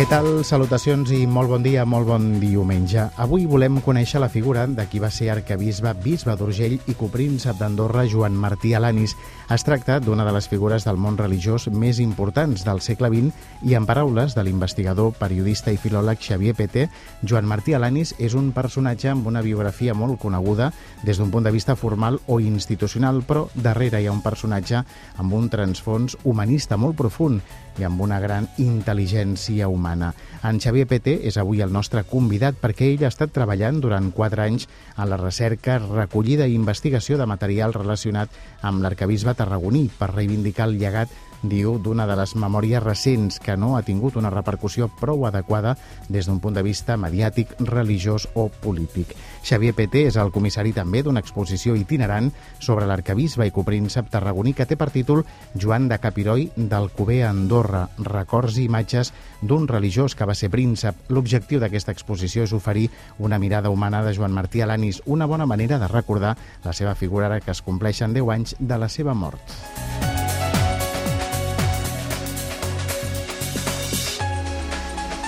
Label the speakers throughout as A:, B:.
A: Què tal? Salutacions i molt bon dia, molt bon diumenge. Avui volem conèixer la figura de qui va ser arcabisbe, bisbe d'Urgell i copríncep d'Andorra, Joan Martí Alanis. Es tracta d'una de les figures del món religiós més importants del segle XX i en paraules de l'investigador, periodista i filòleg Xavier Peté, Joan Martí Alanis és un personatge amb una biografia molt coneguda des d'un punt de vista formal o institucional, però darrere hi ha un personatge amb un transfons humanista molt profund i amb una gran intel·ligència humana. En Xavier Peté és avui el nostre convidat perquè ell ha estat treballant durant quatre anys en la recerca, recollida i investigació de material relacionat amb l'arcabisbe tarragoní per reivindicar el llegat diu, d'una de les memòries recents que no ha tingut una repercussió prou adequada des d'un punt de vista mediàtic, religiós o polític. Xavier Peté és el comissari també d'una exposició itinerant sobre l'arcabisbe i copríncep tarragoní que té per títol Joan de Capiroi d'Alcover a Andorra, records i imatges d'un religiós que va ser príncep. L'objectiu d'aquesta exposició és oferir una mirada humana de Joan Martí Alanis, una bona manera de recordar la seva figura ara que es compleixen 10 anys de la seva mort.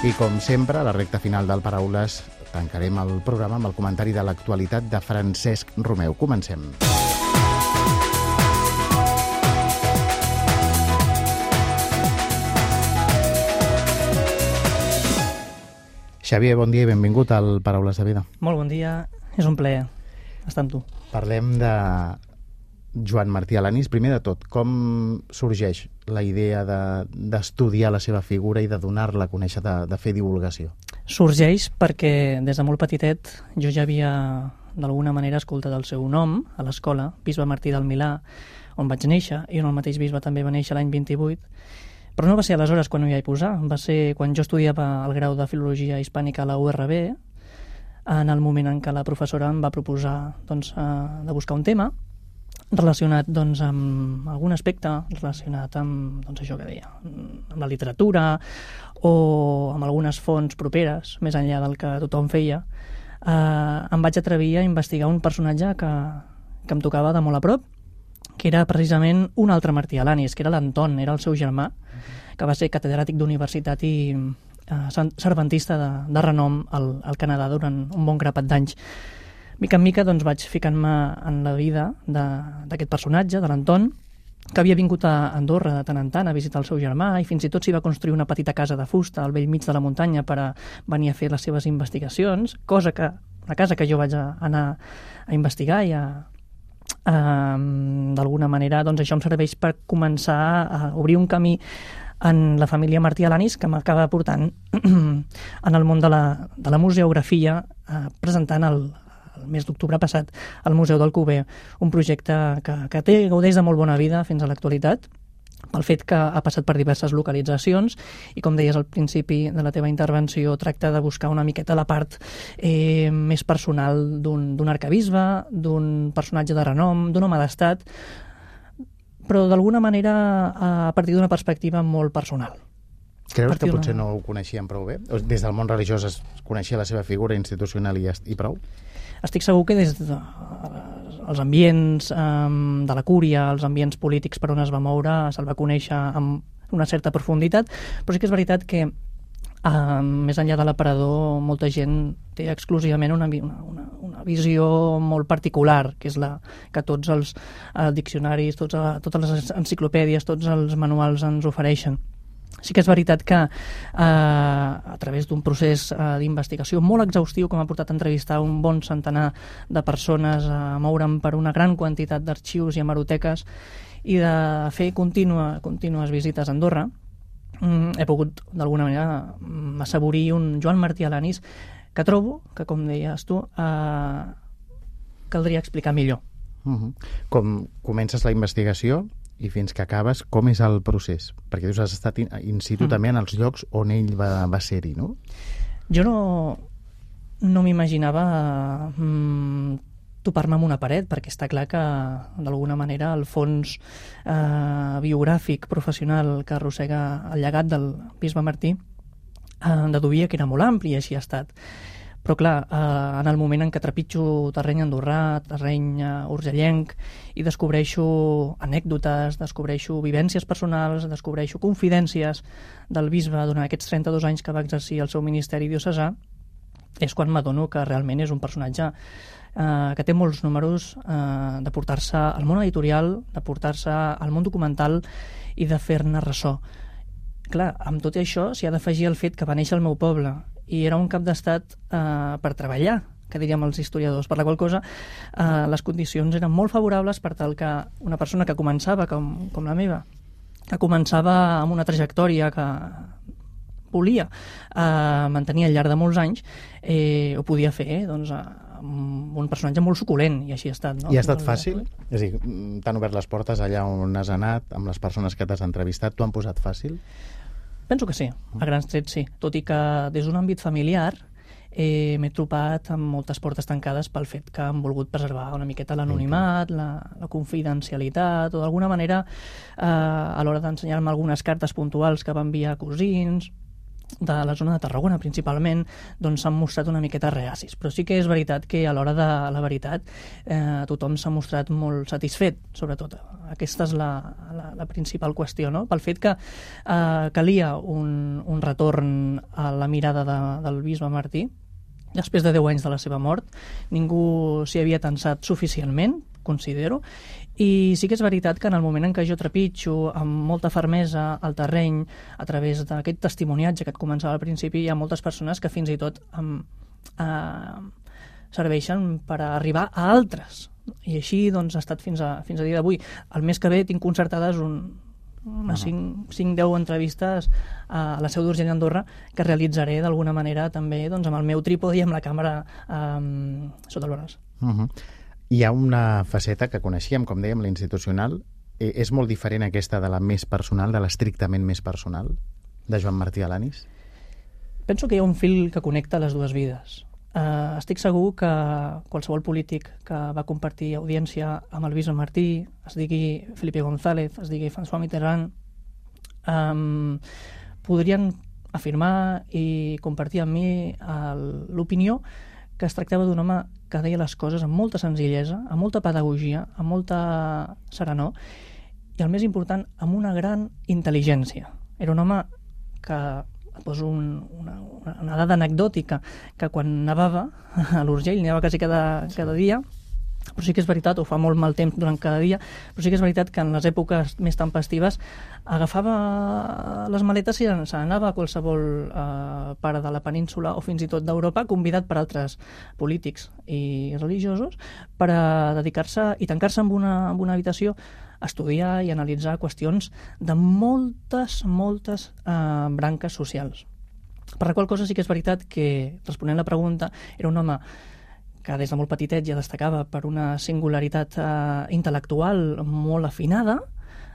A: I com sempre, a la recta final del Paraules tancarem el programa amb el comentari de l'actualitat de Francesc Romeu. Comencem. Xavier, bon dia i benvingut al Paraules de Vida.
B: Molt bon dia, és un plaer estar amb tu.
A: Parlem de Joan Martí Alanis. Primer de tot, com sorgeix la idea d'estudiar de, la seva figura i de donar-la a conèixer, de, de fer divulgació?
B: Sorgeix perquè des de molt petitet jo ja havia d'alguna manera escoltat el seu nom a l'escola, bisbe Martí del Milà, on vaig néixer, i on el mateix bisbe també va néixer l'any 28, però no va ser aleshores quan ho hi vaig posar, va ser quan jo estudiava el grau de Filologia Hispànica a la URB, en el moment en què la professora em va proposar doncs, eh, de buscar un tema relacionat doncs, amb algun aspecte relacionat amb doncs, això que deia, amb la literatura o amb algunes fonts properes, més enllà del que tothom feia, eh, em vaig atrevir a investigar un personatge que, que em tocava de molt a prop, que era precisament un altre Martí Alanis, que era l'Anton, era el seu germà, que va ser catedràtic d'universitat i eh, serventista de, de renom al, al Canadà durant un bon grapat d'anys mica en mica doncs, vaig ficant-me en la vida d'aquest personatge, de l'Anton, que havia vingut a Andorra de tant en tant a visitar el seu germà i fins i tot s'hi va construir una petita casa de fusta al vell mig de la muntanya per a venir a fer les seves investigacions, cosa que, una casa que jo vaig a anar a investigar i a, Um, d'alguna manera doncs això em serveix per començar a obrir un camí en la família Martí Alanis que m'acaba portant en el món de la, de la museografia eh, presentant el, el mes d'octubre passat al Museu del Cuber, un projecte que, que té, gaudeix de molt bona vida fins a l'actualitat, pel fet que ha passat per diverses localitzacions i, com deies al principi de la teva intervenció, tracta de buscar una miqueta la part eh, més personal d'un arcabisbe, d'un personatge de renom, d'un home d'estat, però d'alguna manera a partir d'una perspectiva molt personal.
A: Creus que potser no ho coneixien prou bé? Des del món religiós es coneixia la seva figura institucional i, i prou?
B: Estic segur que des de, els ambients um, de la cúria, els ambients polítics per on es va moure, se'l va conèixer amb una certa profunditat, però sí que és veritat que uh, més enllà de l'aparador molta gent té exclusivament una, una, una visió molt particular, que és la que tots els uh, diccionaris, tots, uh, totes les enciclopèdies, tots els manuals ens ofereixen. Sí que és veritat que eh, a través d'un procés eh, d'investigació molt exhaustiu que m'ha portat a entrevistar un bon centenar de persones, a moure'm per una gran quantitat d'arxius i hemeroteques i de fer contínua, contínues visites a Andorra, mm, he pogut d'alguna manera mm, assaborir un Joan Martí Alanis que trobo que, com deies tu, eh, caldria explicar millor.
A: Uh -huh. Com comences la investigació, i fins que acabes, com és el procés? Perquè tu has estat in, in situ mm. també en els llocs on ell va, va ser-hi, no?
B: Jo no, no m'imaginava mm, topar-me amb una paret, perquè està clar que d'alguna manera el fons eh, biogràfic, professional que arrossega el llegat del bisbe Martí eh, deduïa que era molt ampli i així ha estat. Però clar, eh, en el moment en què trepitjo terreny andorrà, terreny eh, urgellenc, i descobreixo anècdotes, descobreixo vivències personals, descobreixo confidències del bisbe durant aquests 32 anys que va exercir el seu ministeri diocesà, és quan m'adono que realment és un personatge eh, que té molts números eh, de portar-se al món editorial, de portar-se al món documental i de fer-ne ressò. Clar, amb tot això s'hi ha d'afegir el fet que va néixer al meu poble i era un cap d'estat eh, per treballar, que diríem els historiadors, per la qual cosa eh, les condicions eren molt favorables per tal que una persona que començava, com, com la meva, que començava amb una trajectòria que volia eh, mantenir al llarg de molts anys, eh, ho podia fer eh, doncs, amb un personatge molt suculent, i així ha estat. No?
A: I ha estat fàcil? És a dir, t'han obert les portes allà on has anat, amb les persones que t'has entrevistat, t'ho han posat fàcil?
B: Penso que sí, a grans trets sí. Tot i que des d'un àmbit familiar eh, m'he trobat amb moltes portes tancades pel fet que han volgut preservar una miqueta l'anonimat, la, la confidencialitat, o d'alguna manera eh, a l'hora d'ensenyar-me algunes cartes puntuals que va enviar cosins, de la zona de Tarragona principalment doncs s'han mostrat una miqueta reacis però sí que és veritat que a l'hora de la veritat eh, tothom s'ha mostrat molt satisfet sobretot aquesta és la, la, la principal qüestió no? pel fet que eh, calia un, un retorn a la mirada de, del bisbe Martí després de 10 anys de la seva mort ningú s'hi havia tensat suficientment considero, i sí que és veritat que en el moment en què jo trepitjo amb molta fermesa al terreny a través d'aquest testimoniatge que et començava al principi, hi ha moltes persones que fins i tot em, eh, serveixen per arribar a altres. I així doncs, ha estat fins a, fins a dia d'avui. El mes que ve tinc concertades un, unes 5-10 entrevistes a la seu d'Urgell Andorra que realitzaré d'alguna manera també doncs, amb el meu trípode i amb la càmera eh, sota el braç.
A: Uh -huh. Hi ha una faceta que coneixíem, com dèiem, la institucional. Eh, és molt diferent aquesta de la més personal, de l'estrictament més personal, de Joan Martí Alanis?
B: Penso que hi ha un fil que connecta les dues vides. Uh, estic segur que qualsevol polític que va compartir audiència amb el bisbe Martí, es digui Felipe González, es digui François Mitterrand, um, podrien afirmar i compartir amb mi l'opinió que es tractava d'un home que deia les coses amb molta senzillesa, amb molta pedagogia, amb molta serenor, i el més important, amb una gran intel·ligència. Era un home que poso un, una, una dada anecdòtica que quan nevava a l'Urgell, nevava quasi cada, cada dia, però sí que és veritat, ho fa molt mal temps durant cada dia, però sí que és veritat que en les èpoques més tempestives agafava les maletes i se n'anava a qualsevol eh, part de la península o fins i tot d'Europa, convidat per altres polítics i religiosos per a dedicar-se i tancar-se en, una, en una habitació a estudiar i analitzar qüestions de moltes, moltes eh, branques socials. Per la qual cosa sí que és veritat que, responent la pregunta, era un home que des de molt petitet ja destacava per una singularitat eh, intel·lectual molt afinada,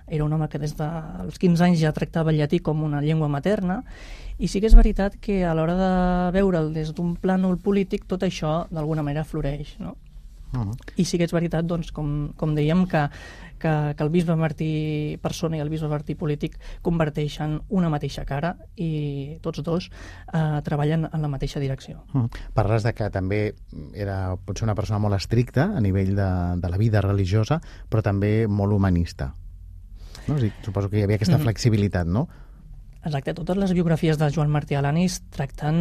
B: era un home que des dels 15 anys ja tractava el llatí com una llengua materna, i sí que és veritat que a l'hora de veure'l des d'un plànol polític tot això d'alguna manera floreix, no? Uh -huh. I sí que és veritat, doncs, com, com dèiem, que, que, que el bisbe Martí persona i el bisbe Martí polític converteixen una mateixa cara i tots dos eh, treballen en la mateixa direcció. Uh
A: -huh. Parles de que també era potser una persona molt estricta a nivell de, de la vida religiosa, però també molt humanista. No? O sigui, suposo que hi havia aquesta uh -huh. flexibilitat, no?
B: Exacte, totes les biografies de Joan Martí Alanis tracten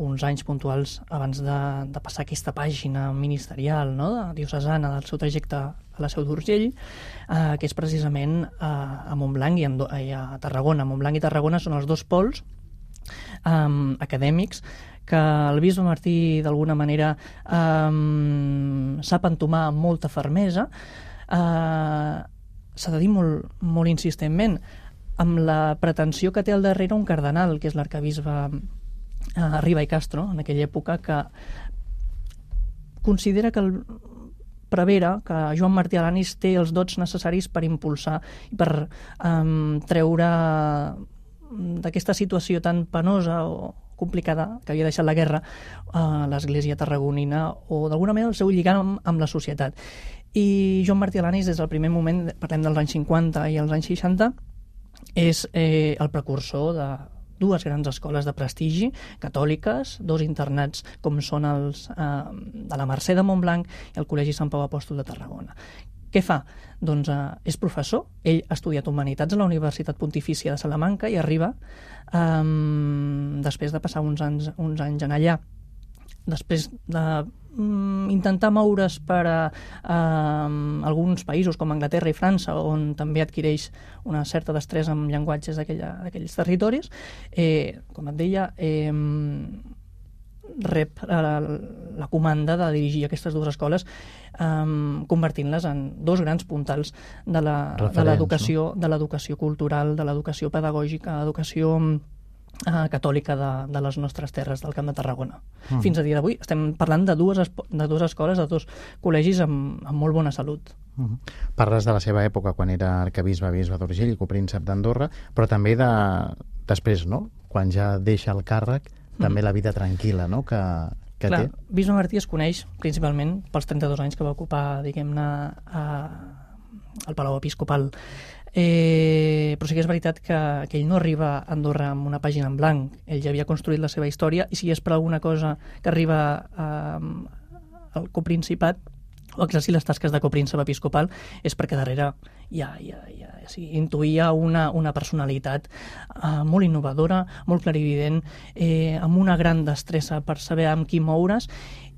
B: uns anys puntuals abans de, de passar aquesta pàgina ministerial, no?, de diocesana, del seu trajecte a la Seu d'Urgell, eh, que és precisament eh, a Montblanc i, a, i a Tarragona. Montblanc i Tarragona són els dos pols eh, acadèmics que el bisbe Martí d'alguna manera eh, sap entomar amb molta fermesa, eh, s'ha de dir molt, molt insistentment, amb la pretensió que té al darrere un cardenal, que és l'arcabisbe eh, Riba i Castro, en aquella època, que considera que el prevera que Joan Martí Alanis té els dots necessaris per impulsar i per eh, treure d'aquesta situació tan penosa o complicada que havia deixat la guerra a eh, l'església tarragonina o d'alguna manera el seu lligam amb la societat. I Joan Martí Alanis, des del primer moment, parlem dels anys 50 i els anys 60, és eh, el precursor de, dues grans escoles de prestigi, catòliques, dos internats com són els eh, de la Mercè de Montblanc i el Col·legi Sant Pau Apòstol de Tarragona. Què fa? Doncs eh, és professor, ell ha estudiat Humanitats a la Universitat Pontifícia de Salamanca i arriba, eh, després de passar uns anys, uns anys en allà, després de mm, intentar moure's per a, a alguns països com Anglaterra i França, on també adquireix una certa destresa amb llenguatges d'aquells territoris, eh, com et deia, eh, rep la, la comanda de dirigir aquestes dues escoles um, convertint-les en dos grans puntals de l'educació no? de l'educació cultural, de l'educació pedagògica, l'educació uh, catòlica de, de les nostres terres del Camp de Tarragona. Mm. Fins a dia d'avui estem parlant de dues, de dues escoles, de dos col·legis amb, amb molt bona salut. Mm.
A: Parles de la seva època quan era arcabisbe, bisbe d'Urgell i copríncep d'Andorra, però també de després, no? Quan ja deixa el càrrec també la vida tranquil·la no? que, que Clar, té.
B: Bisbe Martí es coneix principalment pels 32 anys que va ocupar, diguem-ne, al Palau Episcopal. Eh, però sí que és veritat que, que ell no arriba a Andorra amb una pàgina en blanc. Ell ja havia construït la seva història i si és per alguna cosa que arriba eh, al coprincipat o exercir les tasques de copríncep episcopal és perquè darrere ja, ja, ja sí, intuïa una, una personalitat eh, molt innovadora, molt clarivident, eh, amb una gran destressa per saber amb qui moure's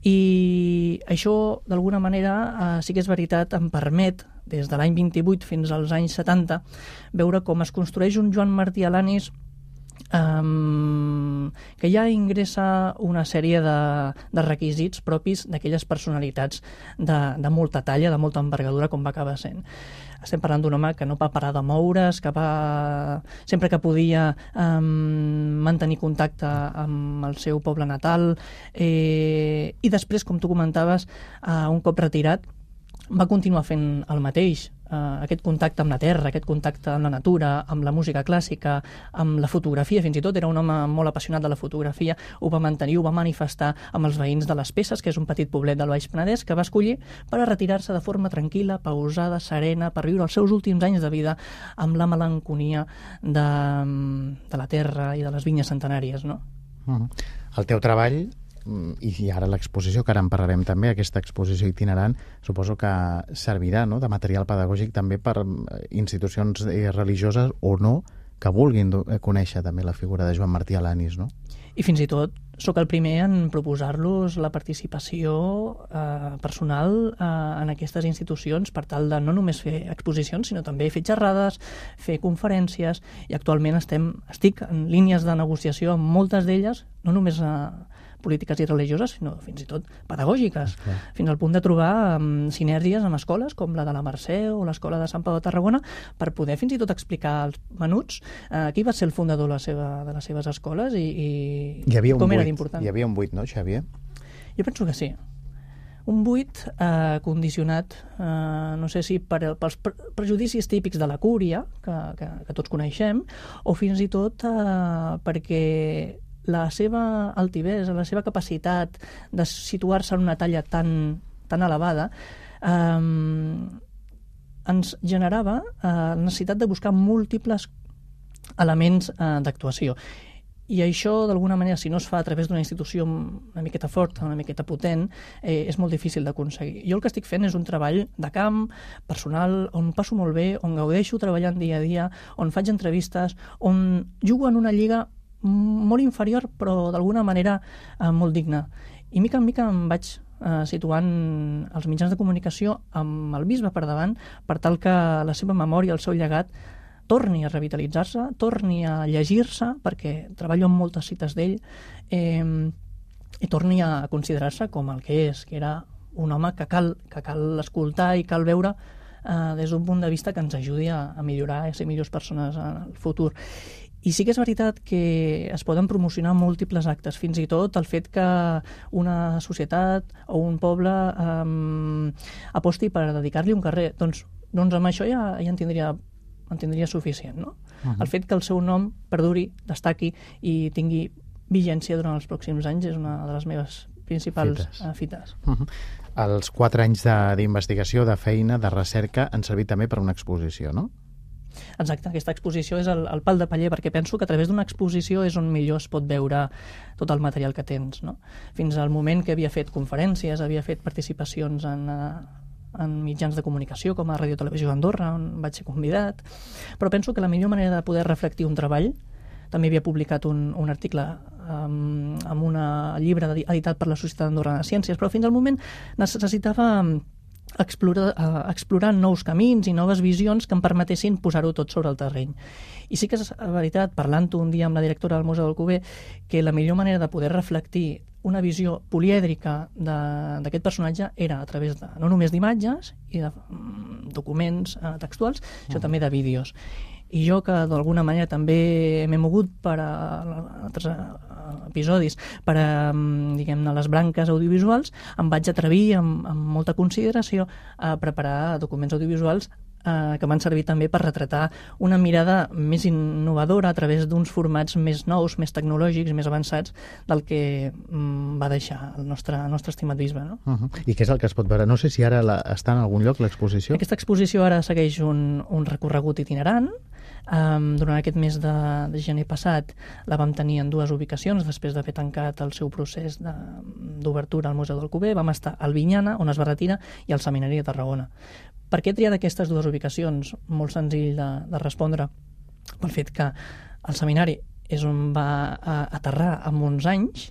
B: i això, d'alguna manera, eh, sí que és veritat, em permet, des de l'any 28 fins als anys 70, veure com es construeix un Joan Martí Alanis um, que ja ingressa una sèrie de, de requisits propis d'aquelles personalitats de, de molta talla, de molta envergadura, com va acabar sent. Estem parlant d'un home que no va parar de moure's, que va, sempre que podia um, mantenir contacte amb el seu poble natal, eh, i després, com tu comentaves, uh, un cop retirat, va continuar fent el mateix, eh, aquest contacte amb la terra, aquest contacte amb la natura, amb la música clàssica, amb la fotografia, fins i tot era un home molt apassionat de la fotografia, ho va mantenir, ho va manifestar amb els veïns de les Peces, que és un petit poblet del Baix Penedès, que va escollir per a retirar-se de forma tranquil·la, pausada, serena, per viure els seus últims anys de vida amb la melanconia de, de la terra i de les vinyes centenàries, no?
A: Uh -huh. El teu treball i ara l'exposició, que ara en parlarem també, aquesta exposició itinerant, suposo que servirà no?, de material pedagògic també per eh, institucions eh, religioses o no que vulguin eh, conèixer també la figura de Joan Martí Alanis, no?
B: I fins i tot sóc el primer en proposar-los la participació eh, personal eh, en aquestes institucions per tal de no només fer exposicions, sinó també fer xerrades, fer conferències, i actualment estem, estic en línies de negociació amb moltes d'elles, no només a, polítiques i religioses, sinó fins i tot pedagògiques, Clar. fins al punt de trobar um, sinergies amb escoles com la de la Mercè o l'escola de Sant Pau de Tarragona per poder fins i tot explicar als menuts uh, qui va ser el fundador de, la seva, de les seves escoles i, i
A: hi havia com era d'important. Hi havia un buit, no, Xavier?
B: Jo penso que sí un buit eh, condicionat, eh, no sé si per, pels prejudicis típics de la cúria, que, que, que tots coneixem, o fins i tot eh, perquè la seva altivesa, la seva capacitat de situar-se en una talla tan, tan elevada, eh, ens generava eh, la necessitat de buscar múltiples elements eh, d'actuació. I això, d'alguna manera, si no es fa a través d'una institució una miqueta forta, una miqueta potent, eh, és molt difícil d'aconseguir. Jo el que estic fent és un treball de camp, personal, on passo molt bé, on gaudeixo treballant dia a dia, on faig entrevistes, on jugo en una lliga molt inferior, però d'alguna manera eh, molt digna. I mica en mica em vaig eh, situant els mitjans de comunicació amb el bisbe per davant per tal que la seva memòria, el seu llegat, torni a revitalitzar-se, torni a llegir-se, perquè treballo amb moltes cites d'ell, eh, i torni a considerar-se com el que és, que era un home que cal, que cal escoltar i cal veure eh, des d'un punt de vista que ens ajudi a, a millorar i a ser millors persones en el futur. I sí que és veritat que es poden promocionar múltiples actes, fins i tot el fet que una societat o un poble um, aposti per dedicar-li un carrer. Doncs, doncs amb això ja, ja en, tindria, en tindria suficient. No? Uh -huh. El fet que el seu nom perduri, destaqui i tingui vigència durant els pròxims anys és una de les meves principals fites. Uh, fites. Uh -huh.
A: Els quatre anys d'investigació, de, de feina, de recerca, han servit també per una exposició, no?
B: Exacte, aquesta exposició és el, el pal de paller, perquè penso que a través d'una exposició és on millor es pot veure tot el material que tens. No? Fins al moment que havia fet conferències, havia fet participacions en, eh, en mitjans de comunicació, com a Radio Televisió d'Andorra, on vaig ser convidat, però penso que la millor manera de poder reflectir un treball també havia publicat un, un article um, amb un llibre editat per la Societat d'Andorra de Ciències, però fins al moment necessitava explorar, uh, explorar nous camins i noves visions que em permetessin posar-ho tot sobre el terreny. I sí que és veritat, parlant-ho un dia amb la directora del Museu del Cuber, que la millor manera de poder reflectir una visió polièdrica d'aquest personatge era a través de, no només d'imatges i de mm, documents uh, textuals, sinó mm. també de vídeos. I jo, que d'alguna manera també m'he mogut per a, altres episodis per a, diguem-ne, les branques audiovisuals, em vaig atrevir amb, amb molta consideració a preparar documents audiovisuals eh, que m'han servit també per retratar una mirada més innovadora a través d'uns formats més nous, més tecnològics, més avançats del que mm, va deixar el nostre, el nostre estimat bisbe. No?
A: Uh -huh. I què és el que es pot veure? No sé si ara la, està en algun lloc l'exposició.
B: Aquesta exposició ara segueix un, un recorregut itinerant, Um, durant aquest mes de, de gener passat la vam tenir en dues ubicacions després d'haver tancat el seu procés d'obertura al Museu del Cuber. Vam estar al Vinyana, on es va retirar, i al Seminari de Tarragona. Per què he triat aquestes dues ubicacions? Molt senzill de, de respondre. Pel fet que el seminari és on va aterrar amb uns anys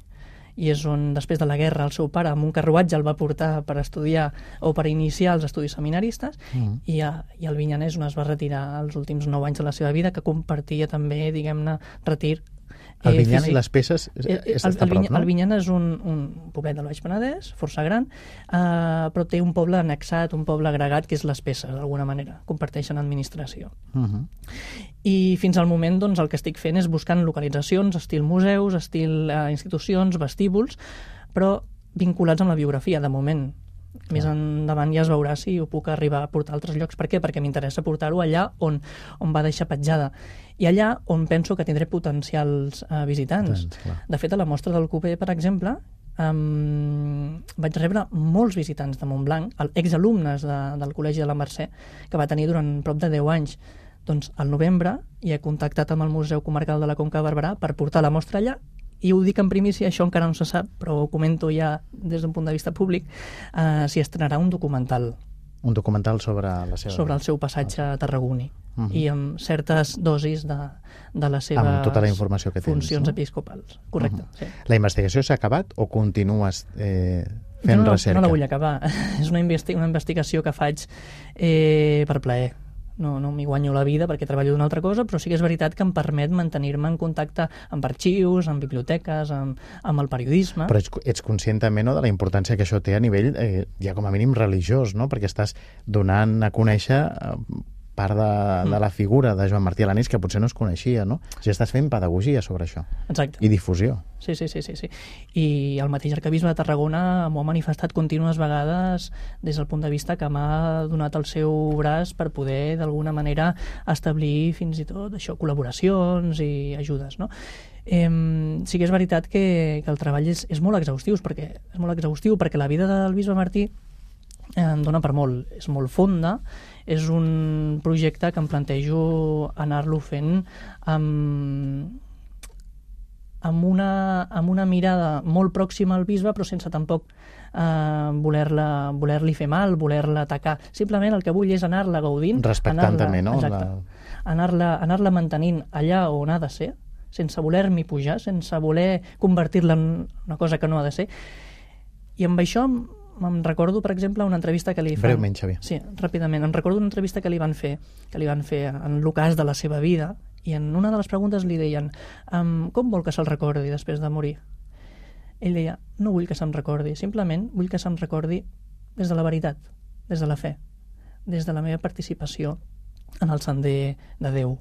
B: i és on, després de la guerra, el seu pare amb un carruatge el va portar per estudiar o per iniciar els estudis seminaristes mm. i, a, i el Vinyanès on es va retirar els últims nou anys de la seva vida, que compartia també, diguem-ne, retir
A: el eh, Vinyana i les peces és,
B: eh, és el, el, prop, no? El Vinyana és un, un poblet del Baix Penedès, força gran, eh, però té un poble annexat, un poble agregat, que és les peces, d'alguna manera. Comparteixen administració. Uh -huh. I fins al moment doncs, el que estic fent és buscant localitzacions, estil museus, estil eh, institucions, vestíbuls, però vinculats amb la biografia, de moment. Més endavant ja es veurà si ho puc arribar a portar a altres llocs. Per què? Perquè m'interessa portar-ho allà on, on va deixar petjada i allà on penso que tindré potencials uh, visitants. Tens, de fet, a la mostra del Cupé, per exemple, um, vaig rebre molts visitants de Montblanc, exalumnes de, del Col·legi de la Mercè, que va tenir durant prop de 10 anys. Doncs al novembre hi he contactat amb el Museu Comarcal de la Conca de Barberà per portar la mostra allà i ho dic en primícia, això encara no se sap, però ho comento ja des d'un punt de vista públic, eh, s'hi estrenarà un documental
A: un documental sobre la seva...
B: Sobre el seu passatge a Tarragoni uh -huh. i amb certes dosis de, de les seves
A: amb tota la informació que tens,
B: funcions
A: no?
B: episcopals. Correcte, uh -huh. sí.
A: La investigació s'ha acabat o continues eh, fent
B: no, no,
A: recerca?
B: No la vull acabar. És una, investi una investigació que faig eh, per plaer no, no m'hi guanyo la vida perquè treballo d'una altra cosa, però sí que és veritat que em permet mantenir-me en contacte amb arxius, amb biblioteques, amb, amb el periodisme.
A: Però ets, ets conscient també no, de la importància que això té a nivell, eh, ja com a mínim, religiós, no? perquè estàs donant a conèixer eh, part de, de mm. la figura de Joan Martí Alanís que potser no es coneixia, no? Si estàs fent pedagogia sobre això.
B: Exacte.
A: I difusió.
B: Sí, sí, sí, sí, sí. I el mateix arcabisme de Tarragona m'ho ha manifestat contínues vegades des del punt de vista que m'ha donat el seu braç per poder, d'alguna manera, establir fins i tot això, col·laboracions i ajudes, no? Eh, sí que és veritat que, que el treball és, és molt exhaustiu, perquè és molt exhaustiu perquè la vida del bisbe Martí eh, em dona per molt, és molt fonda és un projecte que em plantejo anar-lo fent amb, amb, una, amb una mirada molt pròxima al bisbe, però sense tampoc eh, voler-la voler-li fer mal, voler-la atacar. Simplement el que vull és anar-la gaudint.
A: Respectant anar també, no?
B: Exacte. La... Anar-la anar, mantenint allà on ha de ser, sense voler-m'hi pujar, sense voler convertir-la en una cosa que no ha de ser. I amb això em recordo, per exemple, una entrevista que li fan...
A: Breument, Xavier.
B: Sí, ràpidament. Em recordo una entrevista que li van fer, que li van fer en l'ocàs de la seva vida, i en una de les preguntes li deien um, com vol que se'l recordi després de morir? Ell deia, no vull que se'm recordi, simplement vull que se'm recordi des de la veritat, des de la fe, des de la meva participació en el sender de Déu.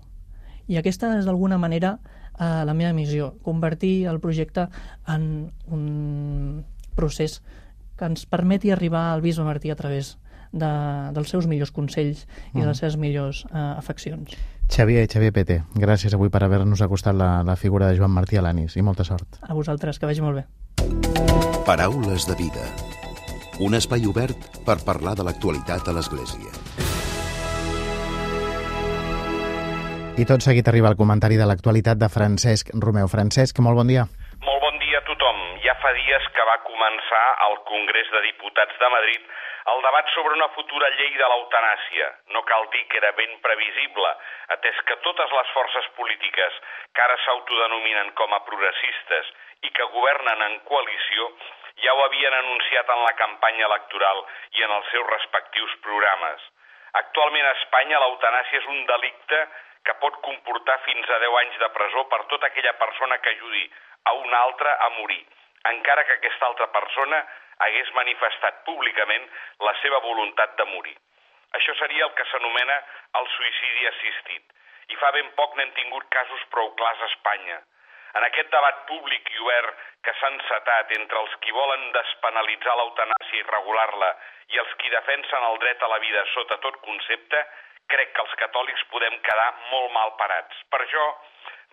B: I aquesta és d'alguna manera eh, la meva missió, convertir el projecte en un procés que ens permeti arribar al bisbe Martí a través de, dels seus millors consells i de les mm. seves millors uh, afeccions.
A: Xavier, Xavier Pete, gràcies avui per haver-nos acostat la, la figura de Joan Martí Alanis i molta sort.
B: A vosaltres, que vagi molt bé.
C: Paraules de vida. Un espai obert per parlar de l'actualitat a l'Església.
A: I tot seguit arriba el comentari de l'actualitat de Francesc Romeu. Francesc, molt bon dia.
D: Molt bon dia a tothom. Ja fa dies que va començar al Congrés de Diputats de Madrid el debat sobre una futura llei de l'eutanàsia. No cal dir que era ben previsible, atès que totes les forces polítiques que ara s'autodenominen com a progressistes i que governen en coalició ja ho havien anunciat en la campanya electoral i en els seus respectius programes. Actualment a Espanya l'eutanàsia és un delicte que pot comportar fins a 10 anys de presó per tota aquella persona que ajudi a una altra a morir, encara que aquesta altra persona hagués manifestat públicament la seva voluntat de morir. Això seria el que s'anomena el suïcidi assistit. I fa ben poc n'hem tingut casos prou clars a Espanya. En aquest debat públic i obert que s'ha encetat entre els qui volen despenalitzar l'eutanàsia i regular-la i els qui defensen el dret a la vida sota tot concepte, crec que els catòlics podem quedar molt mal parats. Per això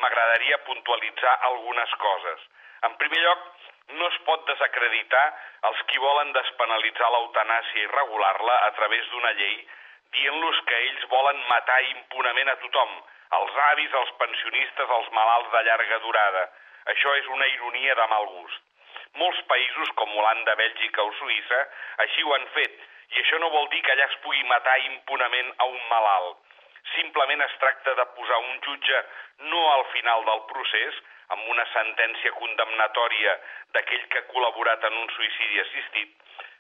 D: m'agradaria puntualitzar algunes coses. En primer lloc, no es pot desacreditar els qui volen despenalitzar l'eutanàsia i regular-la a través d'una llei dient-los que ells volen matar impunament a tothom, els avis, els pensionistes, els malalts de llarga durada. Això és una ironia de mal gust. Molts països, com Holanda, Bèlgica o Suïssa, així ho han fet, i això no vol dir que allà es pugui matar impunament a un malalt. Simplement es tracta de posar un jutge no al final del procés, amb una sentència condemnatòria d'aquell que ha col·laborat en un suïcidi assistit,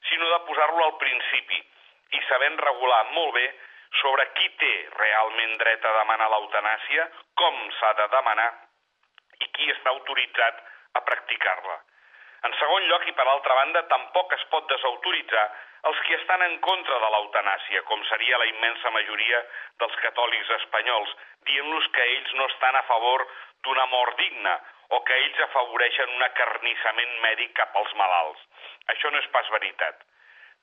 D: sinó de posar-lo al principi i sabent regular molt bé sobre qui té realment dret a demanar l'eutanàsia, com s'ha de demanar i qui està autoritzat a practicar-la. En segon lloc, i per altra banda, tampoc es pot desautoritzar els qui estan en contra de l'eutanàsia, com seria la immensa majoria dels catòlics espanyols, dient-los que ells no estan a favor d'una mort digna o que ells afavoreixen un acarnissament mèdic cap als malalts. Això no és pas veritat.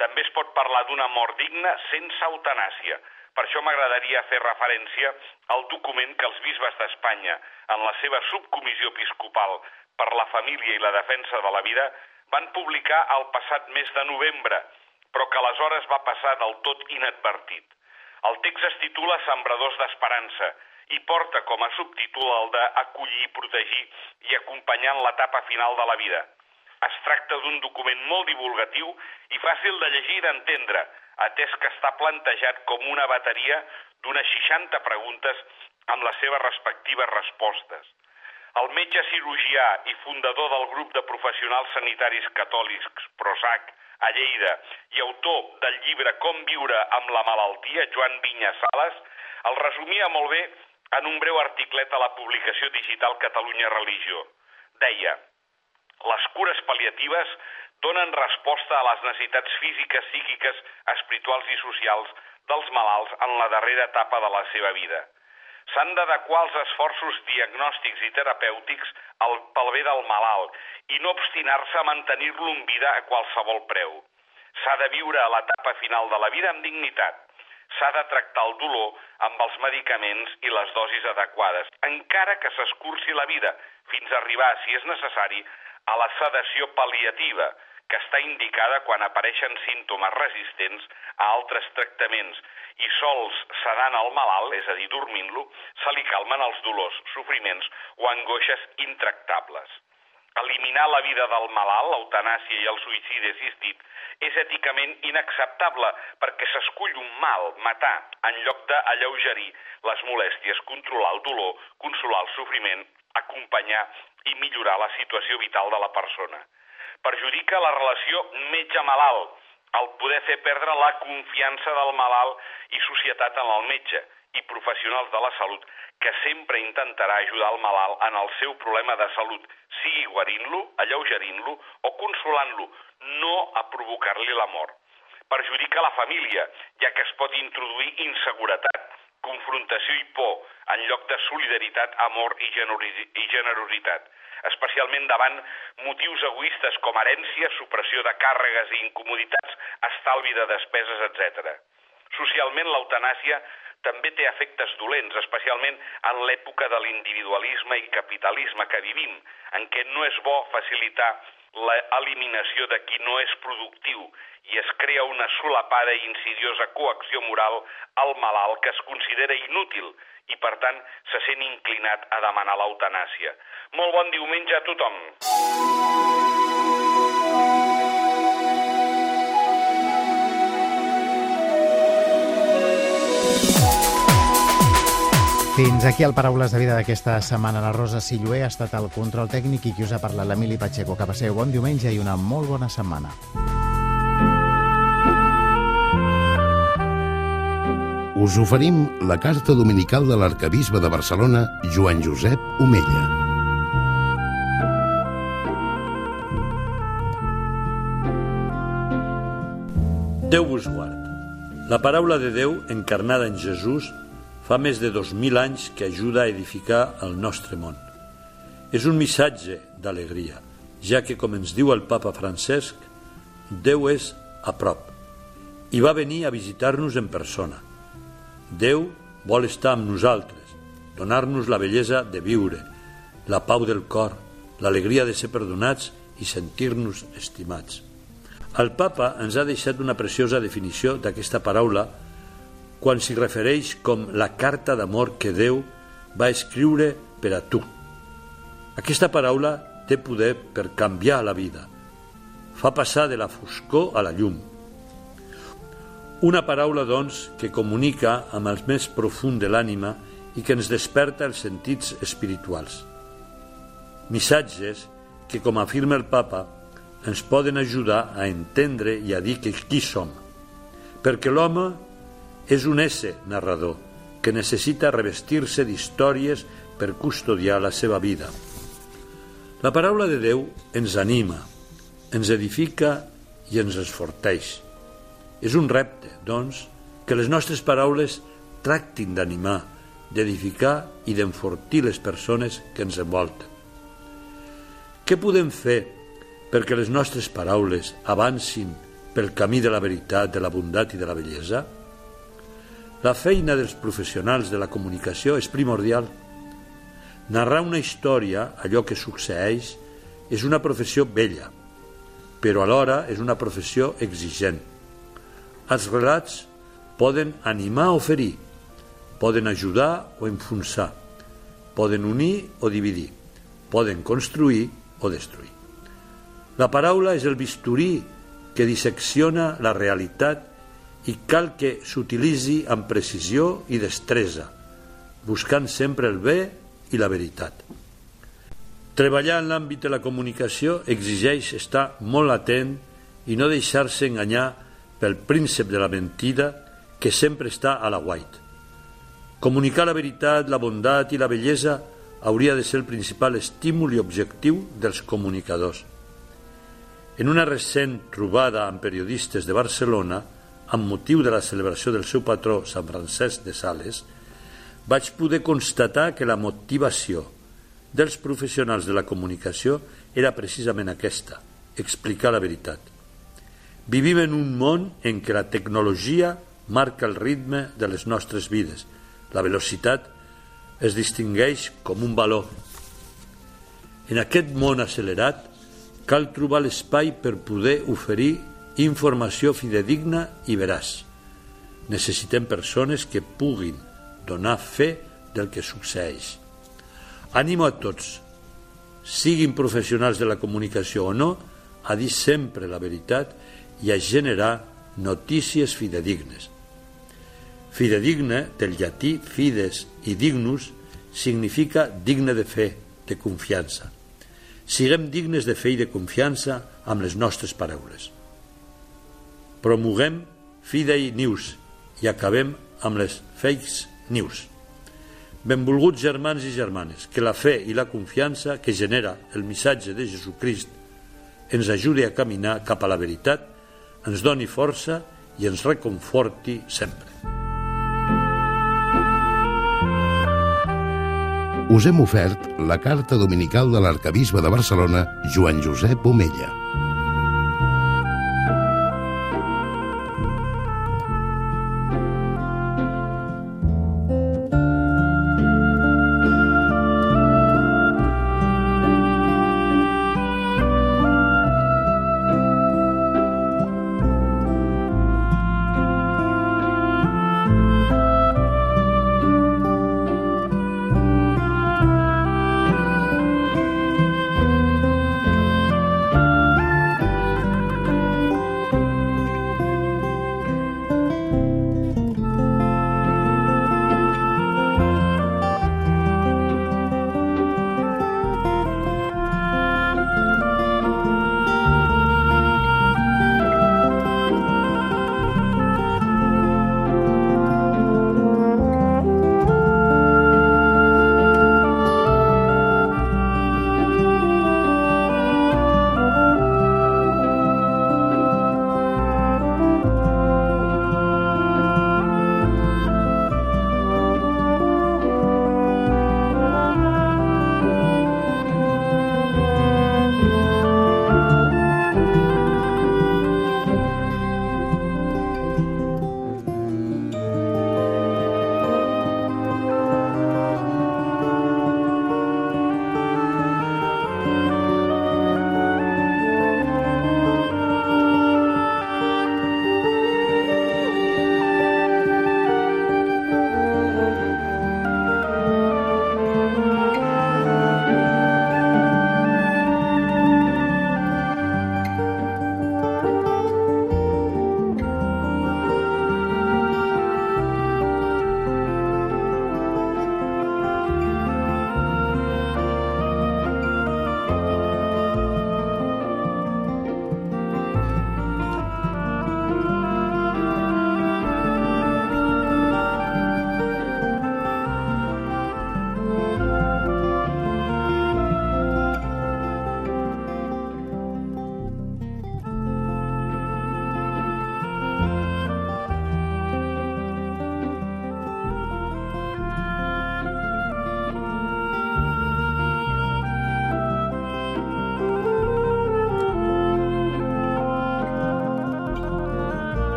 D: També es pot parlar d'una mort digna sense eutanàsia. Per això m'agradaria fer referència al document que els bisbes d'Espanya, en la seva subcomissió episcopal per la família i la defensa de la vida, van publicar el passat mes de novembre, però que aleshores va passar del tot inadvertit. El text es titula Sembradors d'Esperança i porta com a subtítol el de acollir, protegir i acompanyar en l'etapa final de la vida. Es tracta d'un document molt divulgatiu i fàcil de llegir i d'entendre, atès que està plantejat com una bateria d'unes 60 preguntes amb les seves respectives respostes. El metge cirurgià i fundador del grup de professionals sanitaris catòlics, PROSAC, a Lleida, i autor del llibre Com viure amb la malaltia, Joan Vinya Sales, el resumia molt bé en un breu articlet a la publicació digital Catalunya Religió. Deia, les cures paliatives donen resposta a les necessitats físiques, psíquiques, espirituals i socials dels malalts en la darrera etapa de la seva vida. S'han d'adequar els esforços diagnòstics i terapèutics al, pel bé del malalt i no obstinar-se a mantenir-lo en vida a qualsevol preu. S'ha de viure a l'etapa final de la vida amb dignitat. S'ha de tractar el dolor amb els medicaments i les dosis adequades, encara que s'escurci la vida, fins a arribar, si és necessari, a la sedació pal·liativa, que està indicada quan apareixen símptomes resistents a altres tractaments i sols sedant el malalt, és a dir, dormint-lo, se li calmen els dolors, sofriments o angoixes intractables. Eliminar la vida del malalt, l'eutanàsia i el suïcidi assistit, és èticament inacceptable perquè s'escull un mal, matar, en lloc d'alleugerir les molèsties, controlar el dolor, consolar el sofriment, acompanyar i millorar la situació vital de la persona perjudica la relació metge-malalt, el poder fer perdre la confiança del malalt i societat en el metge i professionals de la salut que sempre intentarà ajudar el malalt en el seu problema de salut, sigui guarint-lo, alleugerint-lo o consolant-lo, no a provocar-li la mort. Perjudica la família, ja que es pot introduir inseguretat, confrontació i por, en lloc de solidaritat, amor i generositat especialment davant motius egoistes com herència, supressió de càrregues i incomoditats, estalvi de despeses, etc. Socialment, l'eutanàsia també té efectes dolents, especialment en l'època de l'individualisme i capitalisme que vivim, en què no és bo facilitar l'eliminació de qui no és productiu i es crea una solapada i insidiosa coacció moral al malalt que es considera inútil i, per tant, se sent inclinat a demanar l'eutanàsia. Molt bon diumenge a tothom!
A: Fins aquí el Paraules de Vida d'aquesta setmana. La Rosa Sillué ha estat el control tècnic i qui us ha parlat l'Emili Pacheco. Que passeu bon diumenge i una molt bona setmana.
C: Us oferim la carta dominical de l'arcabisbe de Barcelona, Joan Josep Omella.
E: Déu vos guard. La paraula de Déu, encarnada en Jesús, fa més de 2.000 anys que ajuda a edificar el nostre món. És un missatge d'alegria, ja que, com ens diu el papa Francesc, Déu és a prop i va venir a visitar-nos en persona. Déu vol estar amb nosaltres, donar-nos la bellesa de viure, la pau del cor, l'alegria de ser perdonats i sentir-nos estimats. El papa ens ha deixat una preciosa definició d'aquesta paraula quan s'hi refereix com la carta d'amor que Déu va escriure per a tu. Aquesta paraula té poder per canviar la vida. Fa passar de la foscor a la llum. Una paraula, doncs, que comunica amb el més profund de l'ànima i que ens desperta els sentits espirituals. Missatges que, com afirma el papa, ens poden ajudar a entendre i a dir que qui som. Perquè l'home és un ésser narrador que necessita revestir-se d'històries per custodiar la seva vida. La paraula de Déu ens anima, ens edifica i ens esforteix. És un repte, doncs, que les nostres paraules tractin d'animar, d'edificar i d'enfortir les persones que ens envolten. Què podem fer perquè les nostres paraules avancin pel camí de la veritat, de la bondat i de la bellesa? La feina dels professionals de la comunicació és primordial. Narrar una història, allò que succeeix, és una professió bella, però alhora és una professió exigent. Els relats poden animar o ferir, poden ajudar o enfonsar, poden unir o dividir, poden construir o destruir. La paraula és el bisturí que dissecciona la realitat i cal que s'utilitzi amb precisió i destresa, buscant sempre el bé i la veritat. Treballar en l'àmbit de la comunicació exigeix estar molt atent i no deixar-se enganyar pel príncep de la mentida que sempre està a la white. Comunicar la veritat, la bondat i la bellesa hauria de ser el principal estímul i objectiu dels comunicadors. En una recent trobada amb periodistes de Barcelona, amb motiu de la celebració del seu patró, Sant Francesc de Sales, vaig poder constatar que la motivació dels professionals de la comunicació era precisament aquesta, explicar la veritat. Vivim en un món en què la tecnologia marca el ritme de les nostres vides. La velocitat es distingueix com un valor. En aquest món accelerat cal trobar l'espai per poder oferir informació fidedigna i veraç. Necessitem persones que puguin donar fe del que succeeix. Animo a tots, siguin professionals de la comunicació o no, a dir sempre la veritat i a generar notícies fidedignes. Fidedigne, del llatí fides i dignus, significa digne de fe, de confiança. Siguem dignes de fe i de confiança amb les nostres paraules. Promoguem Fidei News i acabem amb les fakes news. Benvolguts germans i germanes, que la fe i la confiança que genera el missatge de Jesucrist ens ajudi a caminar cap a la veritat, ens doni força i ens reconforti sempre.
C: Us hem ofert la carta dominical de l'arcabisbe de Barcelona, Joan Josep Omella.